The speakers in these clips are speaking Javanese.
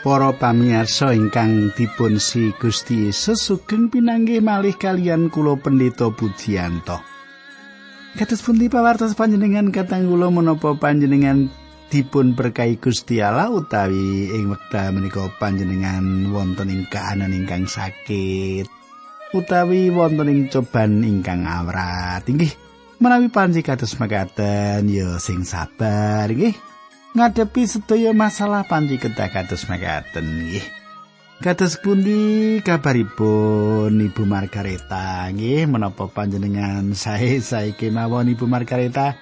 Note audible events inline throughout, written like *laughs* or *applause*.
Para pamirsa ingkang dipun si Gusti Yesus sugeng pinanggih malih kalian kula Pendeta Budianto. Kados pundi pawartos panjenengan katang kula menapa panjenengan dipun berkahi Gusti Allah utawi ing wekdal menika panjenengan wonten ing kahanan ingkang sakit utawi wonten ing coban ingkang awrat inggih menawi panji kados makaten ya sing sabar nggih ngadepi sedaya masalah panci kedah kados mekaten nggih. Kados pundi kabaripun Ibu Margareta? Nggih menapa panjenengan sae saiki mawon Ibu Margareta?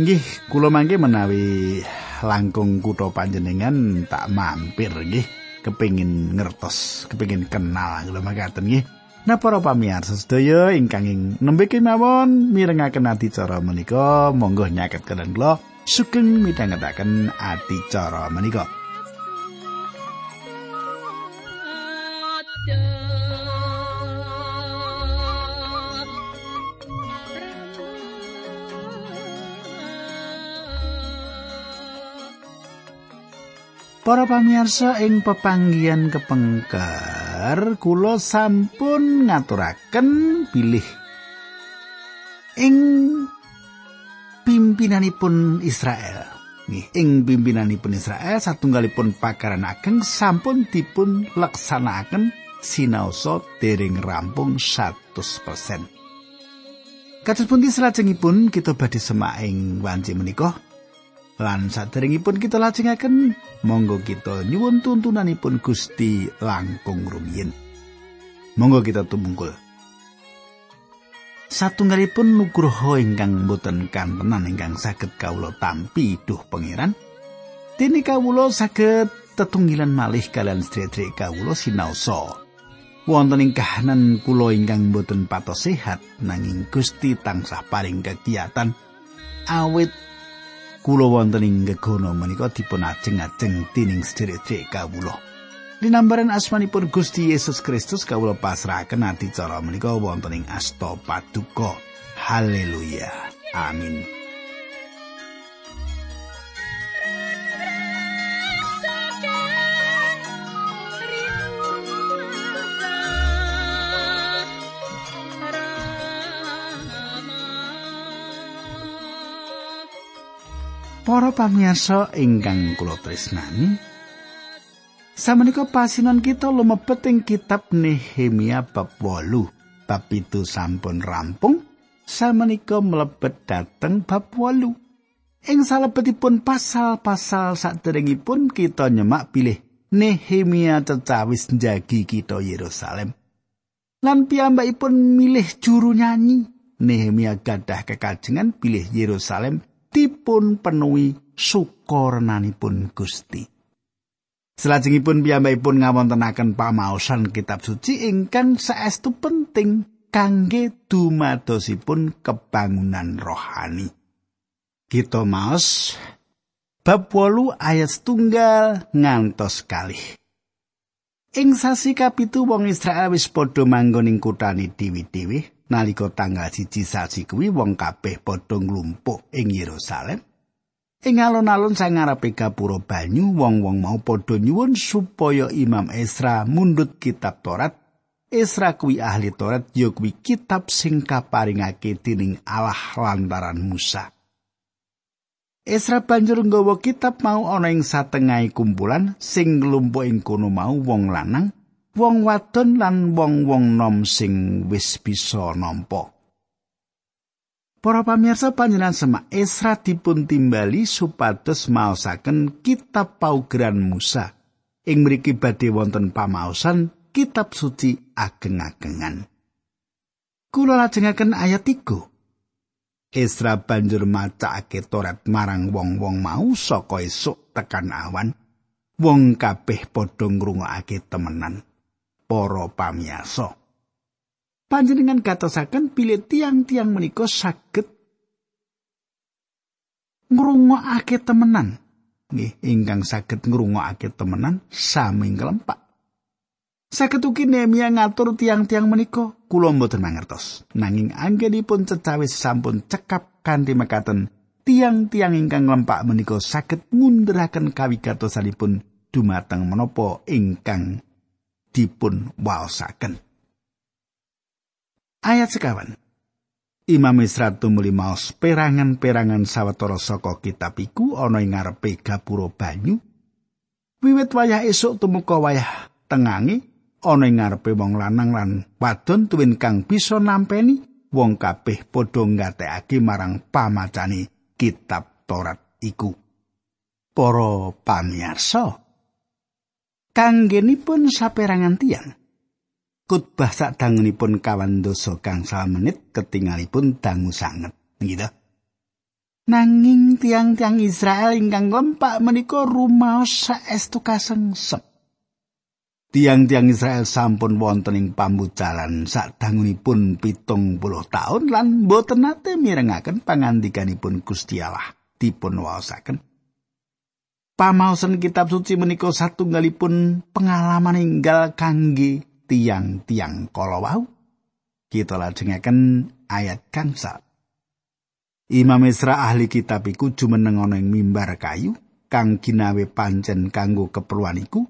Nggih kula mangke menawi langkung kutha panjenengan tak mampir nggih. Kepingin ngertos kepingin kenal kula mangkaten nggih. Nah para pamirsa sedaya ingkang ing nembe kemawon mirengaken adicara menika monggo nyaket kalian kula sugeng midhangetaken adicara menika. Para pamirsa ing pepanggian kepengker kula sampun ngaturaken bilih ing pimpinanipun Israel. Nih, ing pimpinanipun Israel satunggalipun pakaran ageng sampun dipun laksanakaken sinaosa dereng rampung 100%. Kados pundi salajengipun kita badhe semak ing wanci menika lan saderengipun kita lajengaken monggo kita nyuwun tuntunanipun Gusti langkung rumiyin. Monggo kita tumungkul. Satunggalipun nugroho ingkang boten kantenan ingkang saged kawula tampi duh pangeran. Dene kawula saged tetunggilan malih kalian sedherek kawula sinaosa. Wonten ing kahanan kula ingkang boten patos sehat nanging Gusti tansah paring kegiatan awit. Kula wonten ing gegono menika dipun ajeng-ajeng dening sedherek kawula Linambaran asmanipun Gusti Yesus Kristus kawula pasrahaken ati cara menika wonten ing asta paduka. Haleluya. Amin. Para pamirsa ingkang kula tresnani, Samenika pasinan kita lumebet ing kitab Nehemia bab 8. Bab itu sampun rampung, samenika mlebet dhateng bab 8. Ing salebetipun pasal-pasal saderengipun kita nyemak pilih Nehemia cecawis njagi kita Yerusalem. Lan piyambakipun milih juru nyanyi. Nehemia gadah kekajengan pilih Yerusalem dipun penuhi sukornanipun Gusti. Selajengipun piyambakipun ngawontenaken pamaosan kitab suci ingkang saestu penting kangge dumadosipun kebangunan rohani. Kita maos bab 8 ayat setunggal ngantos kalih. Ing sasi kapitu wong Israel wis padha manggon ing kuthane dewi-dewi nalika tanggal siji sasi kuwi wong kabeh padha nglumpuk ing Yerusalem. Ing alun-alun sang ngarepe gapura banyu wong-wong mau padha nyuwun supaya Imam Esra mundut kitab Torat. Esra kuwi ahli Torat ya kuwi kitab sing kaparingake dening Allah lantaran Musa. Esra banjur nggawa kitab mau ana ing satengahe kumpulan sing nglumpuk ing kono mau wong lanang, wong wadon lan wong-wong nom sing wis bisa nampa. Para pamirsa panjenengan semak Esra dipun timbali supados maosaken kitab paugeran Musa. Ing mriki badhe wonten pamaosan kitab suci ageng-agengan. Kula lajengaken ayat 3. Esra banjur macake Torat marang wong-wong mau saka esuk tekan awan. Wong kabeh padha ngrungokake temenan. Para pamirsa panjenengan katosaken pilih tiang-tiang menika saged ngrungokake temenan. Nggih ingkang saged ngrungokake temenan sami kelempak. Saged ugi Nehemia ngatur tiang-tiang menika kula mboten mangertos. Nanging anggenipun cecawis sampun cekap kanthi mekaten tiang-tiang ingkang lempak menika saged ngunduraken kawigatosanipun dumateng menapa ingkang dipun waosaken. Ayat sekawan. Imam Isra tumuli maos perangan-perangan sawetara saka kitab iku ana ing ngarepe gapura banyu. Wiwit wayah esuk tumuka wayah tengange ana ing ngarepe wong lanang lan wadon tuwin kang bisa nampeni wong kabeh padha ngatekake marang pamacane kitab Torat iku. Para pamirsa, kanggenipun saperangan tiang khotbah sadangunipun kawan dosa kang menit ketingalipun dangu sanget. Gitu. Nanging tiang-tiang Israel ingkang lempak menika rumaos saestu kasengsep tiang-tiang Israel sampun wonten ing pambucalan sadangunipun pitung puluh tahun lan boten nate mirengaken pangandikanipun Gusti Allah dipun waosaken. Pamaosan kitab suci menika satunggalipun pengalaman inggal kangge tiang-tiang kala wau. Kita lajengaken ayat kangsa Imam Isra ahli kitab iku jumeneng ana ing mimbar kayu kang ginawe pancen kanggo keperluan iku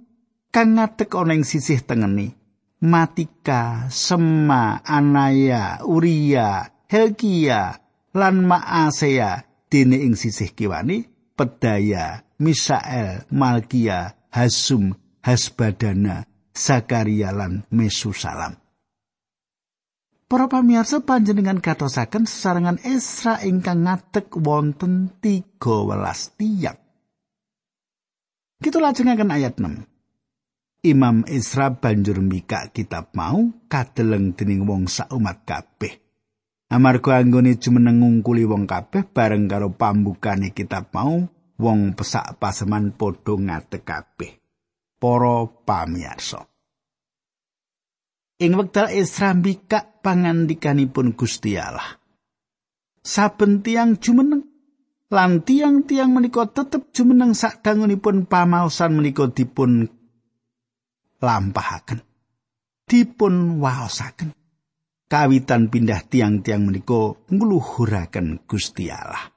kang ngadeg ana ing sisih tengene Matika, Sema, Anaya, Uria, Helkia, lan Maasea dene ing sisih kiwani Pedaya, Misael, Malkia, Hasum, Hasbadana, Zakaria lan Mesusalam. Para pamirsa panjenengan katosaken sesarengan Esra ingkang ngadeg wonten 13 tiang. Kita lajengaken ayat 6. Imam Esra banjur mika kitab mau kadeleng dening wong sak umat kabeh. Amarga anggone jumeneng ngungkuli wong kabeh bareng karo pambukane kitab mau, wong pesak paseman padha ngadeg kabeh. Para pamirsa. ing wekdal Esra mbikak pangandikanipun Gusti Allah. Saben tiang jumeneng lan tiang-tiang menika tetep jumeneng sadangunipun pamaosan menika dipun lampahaken. Dipun waosaken. Kawitan pindah tiang-tiang menika ngluhuraken Gusti Allah.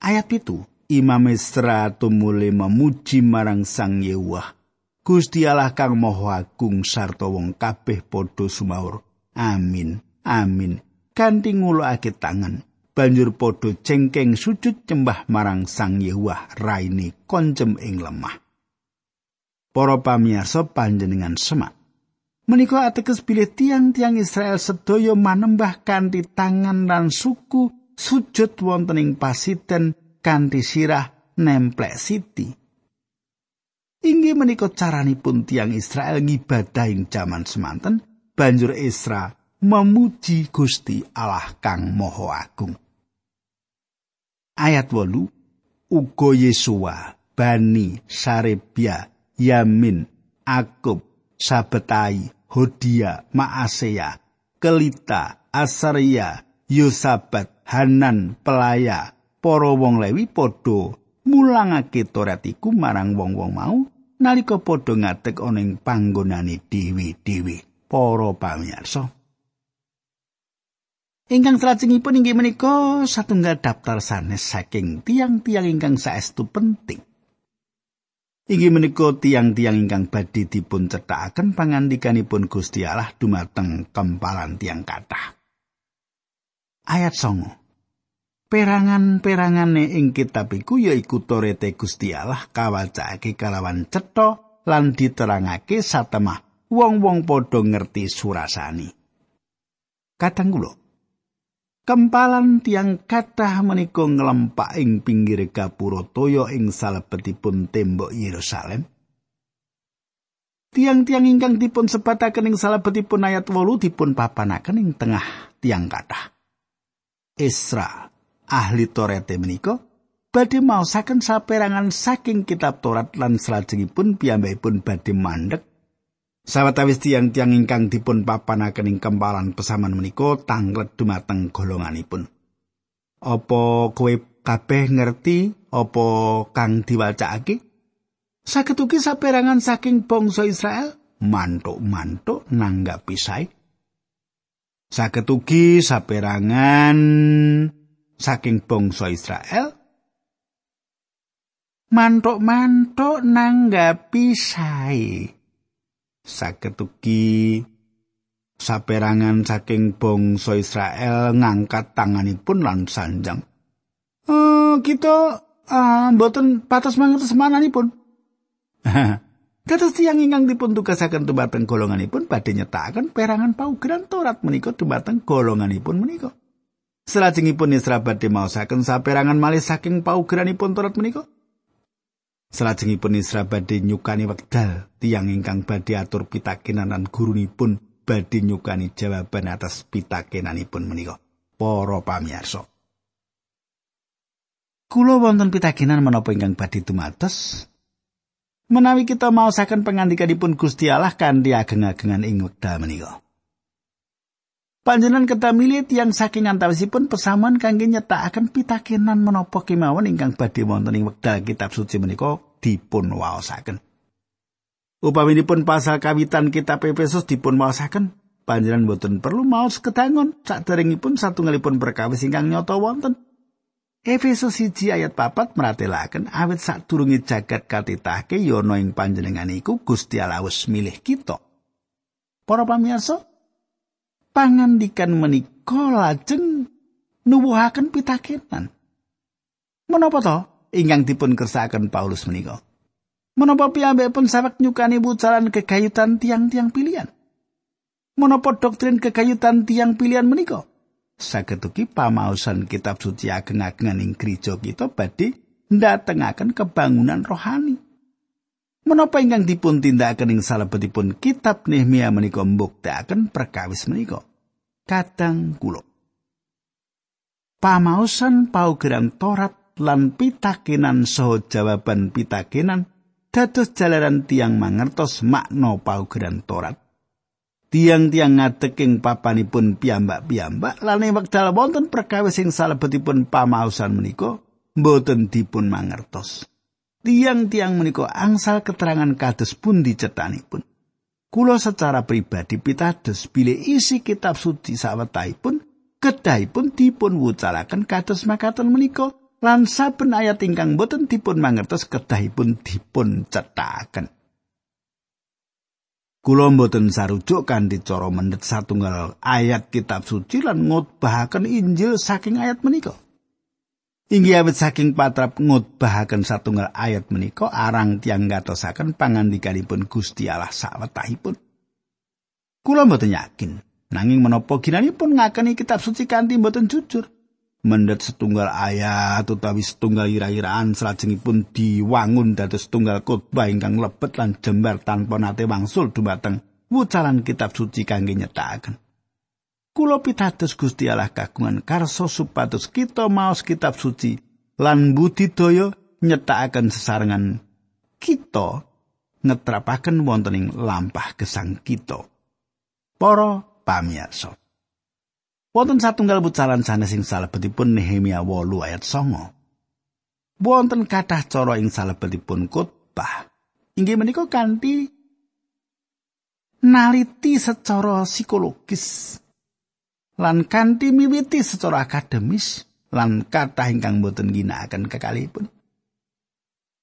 Ayat itu Imam Esra tumule memuji marang Sang Yewah Gusti Allah kang Maha Agung sarta wong kabeh padha sumaur. Amin. Amin. Kanthi ngulukake tangan, banjur padha cengkeng sujud nyembah marang Sang Yehuwah raine koncem ing lemah. Para pamirsa panjenengan semak. Menika ateges bilih tiang-tiang Israel sedaya manembah kanthi tangan lan suku sujud wonten ing pasiten kanthi sirah nemplek siti. Inggih menika caranipun tiang Israel ngibadah ing jaman semanten banjur Isra memuji Gusti Allah kang Maha Agung. Ayat 8 Ugo Yesua, Bani, Sarebia, Yamin, Akub, Sabetai, Hodia, Maasea, Kelita, Asaria, Yosabat, Hanan, Pelaya, para wong Lewi padha mulangake Torat iku marang wong-wong mau nalika padha ngadeg ana ing panggonane dewi-dewi para pamirsa. Ingkang salajengipun inggih menika satunggal daftar sanes saking tiang-tiang ingkang saestu penting. Inggih menika tiang-tiang ingkang badhe dipun cethakaken pangandikanipun Gusti Allah dumateng kempalan tiang kathah. Ayat 9 perangan-perangane ing kitab iku yaiku torete Gusti Allah kawacake kalawan cetha lan diterangake satemah wong-wong padha ngerti surasani. Kadang kula kempalan tiang kathah menika nglempak ing pinggir gapura toya ing salebetipun tembok Yerusalem. Tiang-tiang ingkang dipun sebataken ing salebetipun ayat 8 dipun papanaken ing tengah tiang kathah. Isra ahli Torete menika badhe maosaken saperangan saking kitab Torat lan salajengipun piyambakipun badhe mandek. Sawetawis tiang-tiang ingkang dipun papanaken ing kempalan pesaman menika tanglet dumateng golonganipun. Apa kowe kabeh ngerti apa kang diwacakake? Saged ugi saperangan saking bangsa Israel mantuk-mantuk nanggapi sae saged ugi saperangan saking bangsa Israel mantuk-mantuk nanggapi sae. saged ugi saperangan saking bangsa Israel ngangkat tanganipun lan sanjang. Uh, kita uh, mboten patos mangertos mananipun *laughs* Dados tiyang ingkang dipun tugasaken dumateng golonganipun badhe nyetakaken perangan paugeran Torat menika dumateng golonganipun menika. Salajengipun Isra badhe maosaken saperangan malih saking paugeranipun Torat menika. Salajengipun Isra badhe nyukani wekdal tiyang ingkang badhe atur pitakenan lan gurunipun badhe nyukani jawaban atas pitakenanipun menika. Para pamirsa. Kula wonten pitakenan menapa ingkang badhe dumados menawi kita maosaken pangandikanipun Gusti Allah kanthi ageng-agengan ing wekdal menika. Panjenengan kedah milih tiyang saking antawisipun pesamuan kangge nyetakaken pitakenan menapa kemawon ingkang badhe wonten ing wekdal kitab suci menika dipun waosaken. Upaminipun pasal kawitan kitab Efesus dipun waosaken, panjenengan boten perlu maos kedangon saderengipun satunggalipun perkawis ingkang nyata wonten. Efesus 1 ayat papat meratelaken awit sadurunge jagat katitahke yono ing panjenengan iku Gusti Allah wis milih kita. Para pamirsa, pangandikan menika lajeng nuwuhaken pitakenan. Menapa to ingkang dipun kersakaken Paulus menika? Menapa piyambakipun sawek nyukani bucaran kegayutan tiang-tiang pilihan? Menapa doktrin kegayutan tiang pilihan menika? saged ugi pamaosan kitab suci ageng-agengan ing gereja kita badhe ndatengaken kebangunan rohani. Menapa ingkang dipun tindakaken ing salebetipun kitab Nehemia menika mbuktekaken perkawis menika? Kadang kula. Pamaosan paugeran Torat lan pitakenan saha jawaban pitakenan dados jalaran tiang mangertos makna paugeran Torat tiang-tiang ngadeking papanipun piyambak-piyambak lan ing wekdal wonten perkawis sing salebetipun pamausan menika mboten dipun mangertos. Tiang-tiang menika angsal keterangan kados pun dicetanipun. Kulo secara pribadi pitados bilih isi kitab suci sawetahipun kedahipun dipun wucalaken kados makaten menika lan saben ayat ingkang boten dipun mangertos kedahipun dipun cetaken. Kula mboten sarujuk kanthi cara mendet satunggal ayat kitab suci lan ngutbahaken Injil saking ayat menika. Inggih awit saking patrap ngutbahaken satunggal ayat menika arang tiang gatosaken pangandikanipun Gusti Allah sawetahipun. Kula mboten yakin nanging menapa ginanipun ngakeni kitab suci kanthi mboten jujur. mendet setunggal ayat utawi setunggal ira-iraan salajengipun diwangun dados setunggal khotbah ingkang lebet lan jembar tanpa nate wangsul dumateng wucalan kitab suci kangge nyetakaken. Kula pitados Gusti Allah kagungan karso supados kita maos kitab suci lan budidaya nyetakaken sesarengan kita ngetrapaken wonten ing lampah gesang kita. Para pamirsa Wonten satunggal bucalan sanes sing salebetipun Nehemia 8 ayat 9. Wonten kathah cara ing salebetipun khotbah. Inggih menika kanthi naliti secara psikologis lan kanthi miwiti secara akademis lan kathah ingkang boten ginakaken kekalipun.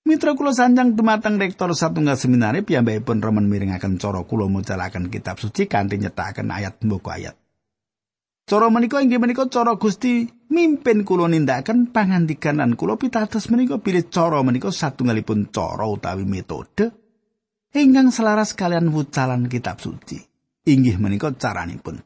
Mitra kula sanjang dumateng rektor satunggal seminari piyambakipun remen miringaken cara kula mucalaken kitab suci kanthi nyetakaken ayat mboko ayat. Cara menika inggih menika cara Gusti mimpin kula nindakaken pangandikanan kula pitados menika pilih cara menika satunggalipun cara utawi metode ingkang selaras kalian wucalan kitab suci. Inggih menika caranipun.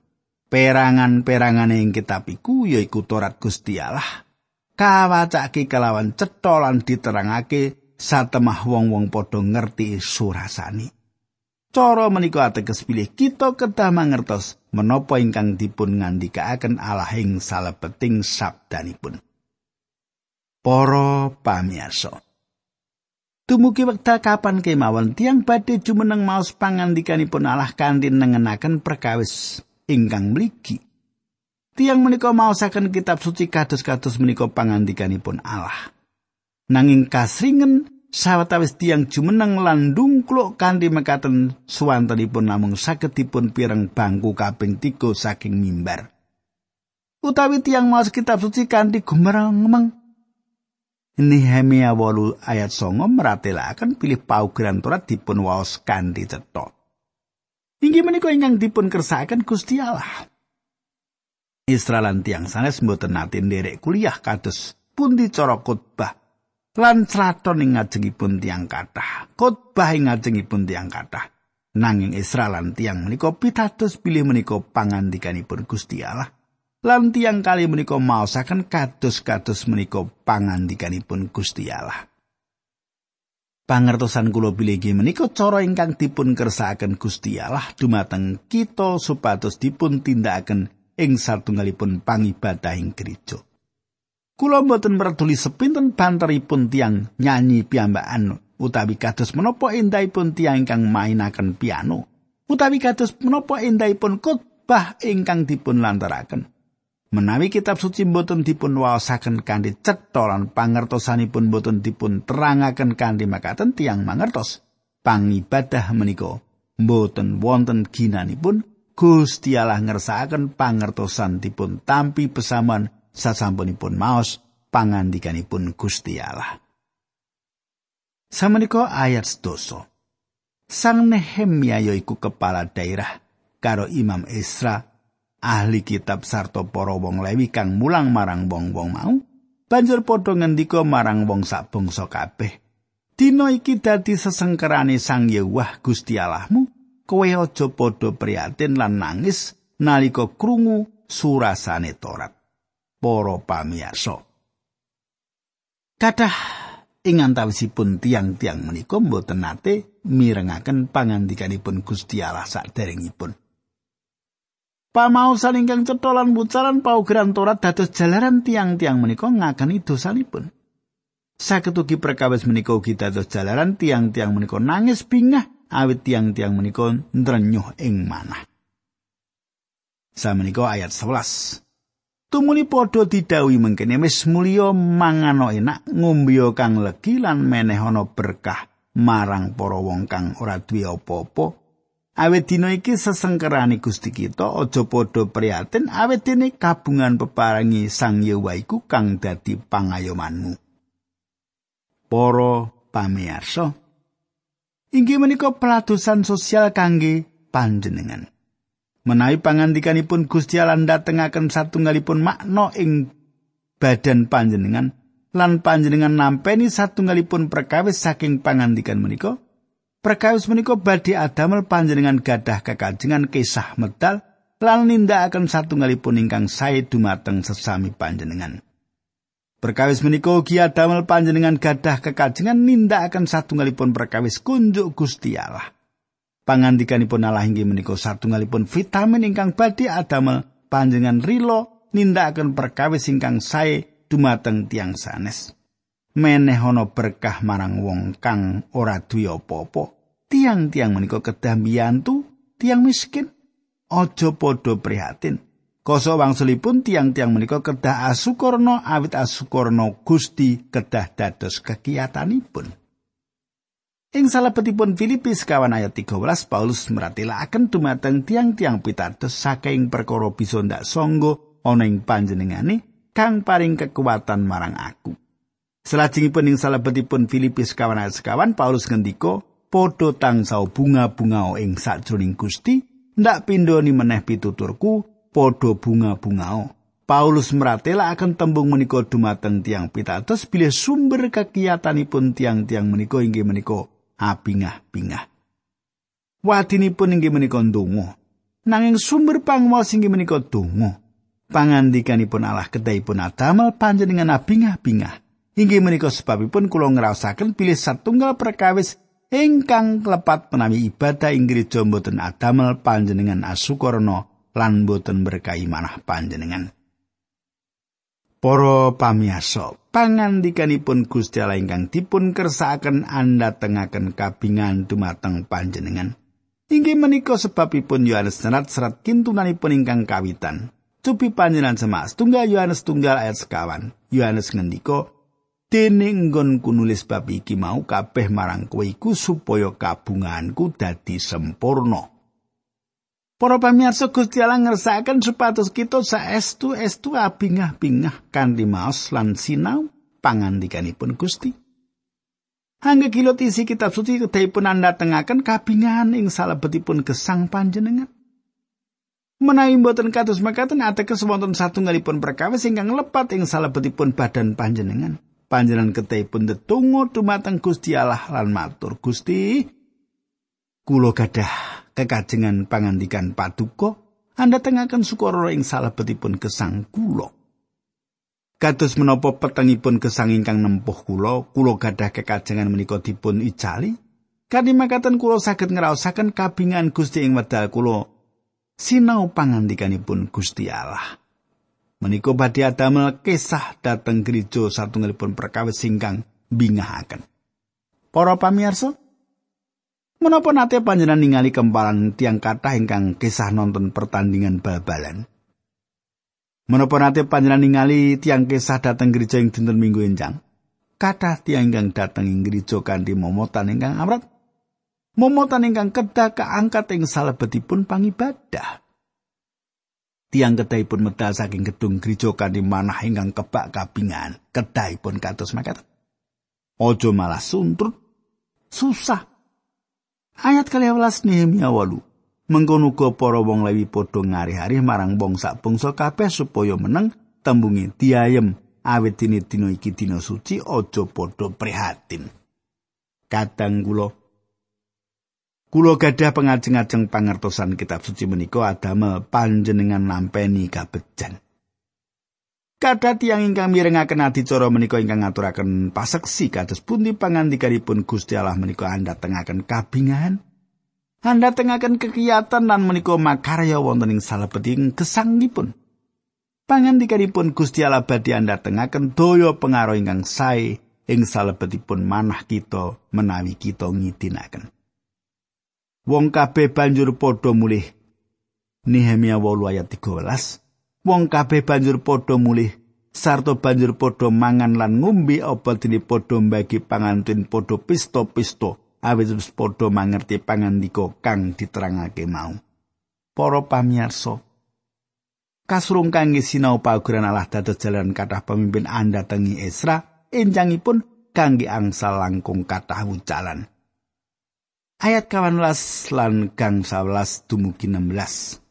Perangan-perangan ing kitab iku yaiku Torat Gusti Allah. Kawacake kelawan cetha lan diterangake satemah wong-wong padha ngerti surasani. Cara menika ateges pilih kita kedah mangertos menapa ingkang dipun ngandikaaken Allah ing salebeting sabdanipun. Para pamirsa. Tumugi wekdal kapan kemawon tiang badhe jumeneng maos pangandikanipun Allah kanthi nengenaken perkawis ingkang mligi. Tiang menika maosaken kitab suci kados-kados menika pangandikanipun Allah. Nanging kasringen sawetawis tiang jumeneng lan ndungkluk kanthi mekaten suwantenipun namung saged dipun pireng bangku kaping tiga saking mimbar. Utawi tiang maos kitab suci kanthi gumerang Nehemia 8 ayat 9 meratelaken pilih paugeran Torat dipun waos kanthi cetha. Inggih menika ingkang dipun kersakaken Gusti Allah. Israel lan tiang sanes mboten nate nderek kuliah kados pundi cara khotbah lan craton ing ngajengipun tiang kathah. Khotbah ing ngajengipun tiang kathah. Nanging Israel lan tiang menika pitados pilih menika pangandikanipun Gusti Allah. lan tiang kali menika maosaken kados-kados menika pangandikanipun Gusti Allah. Pangertosan kula bilih menika cara ingkang dipun kersakaken Gusti Allah dumateng kita supados dipun tindakaken ing satunggalipun pangibadah ing gereja. Kula mboten merduli sepinten banteripun tiang nyanyi piyambakan utawi kados menapa endahipun tiang ingkang mainaken piano utawi kados menapa endahipun khotbah ingkang dipun lantaraken. Menawi kitab suci boten dipun waosaken kanthi cetha lan pangertosanipun boten dipun terangaken kanthi makaten tiang mangertos, pangibadah menika boten wonten ginanipun Gusti Allah ngersakaken pangertosan dipun tampi pesaman sasampunipun maos pangandikanipun Gusti Allah. Samenika ayat doso. Sang Nehemia yaiku kepala daerah karo Imam Esra ahli kitab sarta para wong Lewi kang mulang marang wong-wong mau banjur padha ngendika marang wong sak bangsa kabeh. Dina iki dadi sesengkerane Sang Yewah Gusti Allahmu kowe aja padha prihatin lan nangis nalika krungu surasane Torat. Para pamirsa Kadah ing antawisipun tiang-tiang menika mboten nate mirengaken pangandikanipun Gusti Allah saderengipun Pamaosan ingkang cetha lan bucaran paugeran Torat dados jalaran tiang-tiang menika ngakeni dosanipun. Saged ugi perkawis menika ugi dados jalaran tiang-tiang menika nangis bingah awit tiang-tiang menika ndrenyuh ing manah. Samenika ayat 11. Tumuli padha didhawuhi mengkene wis mulya mangano enak ngombe kang legi lan meneh ana berkah marang para wong kang ora duwe apa-apa Awet dina iki sesengkerane Gusti kita aja padha prihatin awet dene kabungan peparangi Sang Yewa iku kang dadi pangayomanmu. Para pamirsa, inggih menika peladosan sosial kangge panjenengan. Menawi pangandikanipun Gusti Allah ndatengaken satunggalipun makna ing badan panjenengan lan panjenengan nampeni satunggalipun perkawis saking pangandikan menika, Perkawis menika badhe adamel panjenengan gadah kekajengan kisah medal lan nindakaken satunggalipun ingkang sae dumateng sesami panjenengan. Perkawis menika ugi adamel panjenengan gadah kekajengan nindakaken satunggalipun perkawis kunjuk Gusti Allah. Pangandikanipun Allah inggih menika satunggalipun vitamin ingkang badhe adamel panjenengan rilo nindakaken perkawis ingkang sae dumateng tiang sanes. Meneh ana berkah marang wong kang ora duwe apa-apa. Tiang-tiang menika kedah mbiyantu tiang miskin aja padha prihatin. Koso wangsulipun tiang-tiang menika kedah asukurna awit asukurna Gusti kedah dados kegiatanipun ing salebetipun Filipi sekawan ayat 13 Paulus meratelaken dumateng tiang-tiang pitados saking perkara bisa ndak sangga ana ing panjenengane kang paring kekuatan marang aku. Selajengipun ing salebetipun Filipi sekawan ayat sekawan Paulus ngendika padha tansah bunga-bunga ing sajroning Gusti ndak pindhoni meneh pituturku padha bunga-bunga Paulus meratela akan tembung menika dumateng tiang pitados bilih sumber kegiatanipun tiang-tiang menika inggih menika abingah-bingah. Wadinipun inggih menika ndonga. Nanging sumber pangwas inggih menika donga. Pangandikanipun Allah kedahipun adamel panjenengan abingah-bingah. Inggih menika sebabipun kula ngrasaken pilih satunggal perkawis ingkang klepat menawi ibadah ing gereja mboten adamel panjenengan asukurna lan mboten berkahi manah panjenengan. Para pamiyasa, pangandikanipun Gusti Allah ingkang dipun kersakaken anda tengaken kabingan dumateng panjenengan. Inggih menika sebabipun Yohanes serat serat kintunanipun ingkang kawitan. Cupi panjenengan semas tunggal Yohanes tunggal ayat sekawan. Yohanes ngendika, dene nggonku nulis bab iki mau kabeh marang kowe iku supaya kabunganku dadi sempurna. Para pamirsa Gusti Allah ngersakaken supados kita saestu estu abingah-bingah kanthi maos lan sinau pangandikanipun Gusti. Hangga kilot isi kitab suci kedahipun anda tengaken kabingan ing salebetipun gesang panjenengan. Menawi mboten kados makaten ateges wonten satunggalipun perkawis ingkang lepat ing salebetipun badan panjenengan. Panjenengan kedahipun tetunggu dumateng Gusti Allah lan matur Gusti. Kulo gadah kekajengan pangandikan paduka. Anda tengaken sukoro ing salebetipun gesang kulo. Kados menapa petengipun gesang ingkang nempuh kula, kula gadah kekajengan menika dipun ijali. Kanthi makaten kula saged ngraosaken kabingan Gusti ing wedal kula sinau pangandikanipun Gusti Allah. Menika badhe adamel kisah dhateng gereja satunggalipun perkawis ingkang bingahaken. Para pamirsa, menapa nate panjenengan ningali kempalan tiang kathah ingkang kisah nonton pertandingan bal-balan? Menapa nate panjenengan ningali tiang kisah dateng gereja ing dinten Minggu enjang? Kathah tiang ingkang dateng ing gereja kanthi momotan ingkang amrat. Momotan ingkang kedah kaangkat ing salebetipun pangibadah. Tiang kedahipun medal saking gedung gereja kanthi manah ingkang kebak kabingan. Kedahipun kados makaten. Ojo malah suntrut. Susah. Ayat kali awalas Nehemia walu. Mengkono uga para wong Lewi padha ngari-ari marang wong sak bangsa kabeh supaya meneng tembunge diayem awit dene dina iki dina suci aja padha prihatin. Kadang kula kula gadah pengajeng-ajeng pangertosan kitab suci menika adamel panjenengan nampeni kabejan. Kada tiang ingkang mirengaken adicara menika ingkang ngaturaken paseksi kados pundi pangandikanipun Gusti Allah menika anda tengaken kabingahan Anda tengaken kegiatan lan menika makarya wonten ing salebeting gesangipun. Pangandikanipun Gusti Allah badhe anda tengaken daya pengaruh ingkang sae ing salebetipun manah kita menawi kita ngidinaken. Wong kabeh banjur padha mulih. Nehemia 8 ayat 13. Wong kabeh banjur padha mulih sarta banjur padha mangan lan ngombe apa dene padha mbagi pangantin padha pista-pista. awit wis padha mangerti pangandika kang diterangake mau. Para pamirsa, kasurung kangge sinau paugeran Allah dados jalan kathah pemimpin anda tengi Esra, enjangipun kangge angsal langkung kathah wucalan. Ayat 18 lan kang 11 dumugi 16.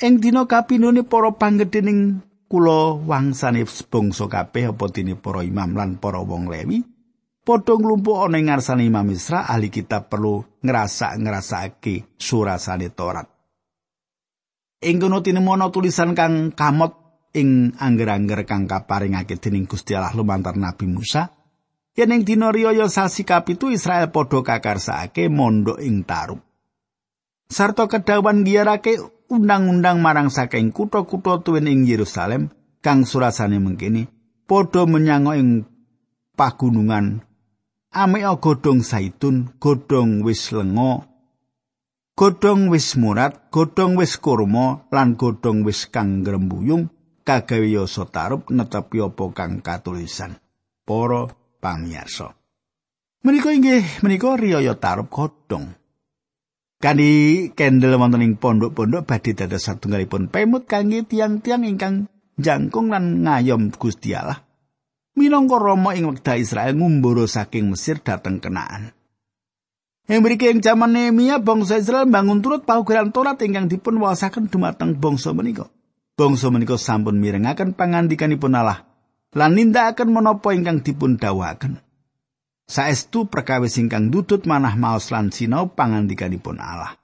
Ing dina kapindhone para panggedhening kula wangsane bangsa kabeh apa dene para imam lan para wong Lewi, padha nglumpuk ana ing ngarsane Imam Isra ahli kitab perlu ngrasa-ngrasake surasane Taurat. Ing kono tinemono tulisan kang kamot ing angger-angger kang kaparingake dening Gusti Allah lumantar Nabi Musa. Yen ing dina riyaya sasi kapitu Israel padha kakarsake mondok ing Tarub. Sarta kedawan giyarake undang-undang marang saking kutha-kutha tuwin ing Yerusalem kang surasane mengkini padha menyang ing pagunungan amea godhong saitun, godhong wis lenga, godhong wis murat, godhong wis kurma lan godhong wis kang grembuyung kagawe yasa tarup netepi apa kang katulisan. Para pamirsa. Menika inggih menika riyaya tarup godhong. Kani kendel wonten ing pondok-pondok badhe dados satunggalipun pemut kangge tiang-tiang ingkang jangkung lan ngayom Gusti Allah. minangka Rama ing wekdal Israel ngumbara saking Mesir dhateng Kenaan. Ing mriki ing jaman Nehemia bangsa Israel bangun turut paugeran Taurat ingkang dipun waosaken dumateng bangsa menika. Bangsa menika sampun mirengaken pangandikanipun Allah lan nindakaken menapa ingkang dipun dawuhaken. Saestu perkawis ingkang dudut manah maos lan sinau pangandikanipun Allah.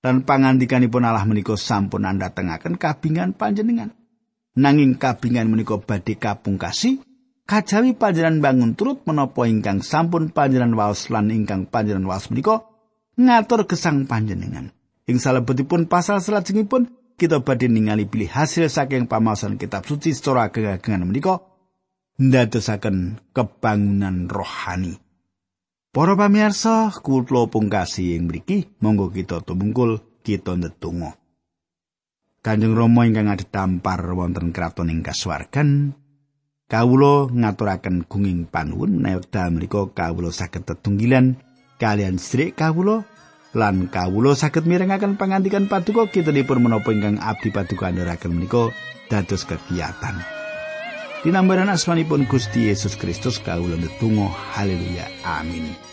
Dan pangandikanipun Allah menika sampun andhatengaken kabingan panjenengan. Nanging kabingan menika badhe kapungkasi kajawi panjenengan bangun turut menapa ingkang sampun panjenengan waos lan ingkang panjenengan waos menika ngatur gesang panjenengan. Ing salebetipun pasal salajengipun kita badhe ningali pilih hasil saking pamasan kitab suci secara kegagangan menika ndadosaken kebangunan rohani. Para pamirsa, kula pungkasi ing mriki, monggo kita tumungkul kita ndedonga. Kanjeng Rama ingkang adhedhampar wonten kraton ing kasuwargan, kawula ngaturaken gunging panuwun wekdal menika kawula saged tetunggilan kalian sedherek kawula lan kawula saged mirengaken pangandikan paduka kita dipun menapa ingkang abdi paduka andharaken menika dados kegiatan. Dinambaran asmanipun Gusti Yesus Kristus kawula netunggal haleluya. Amin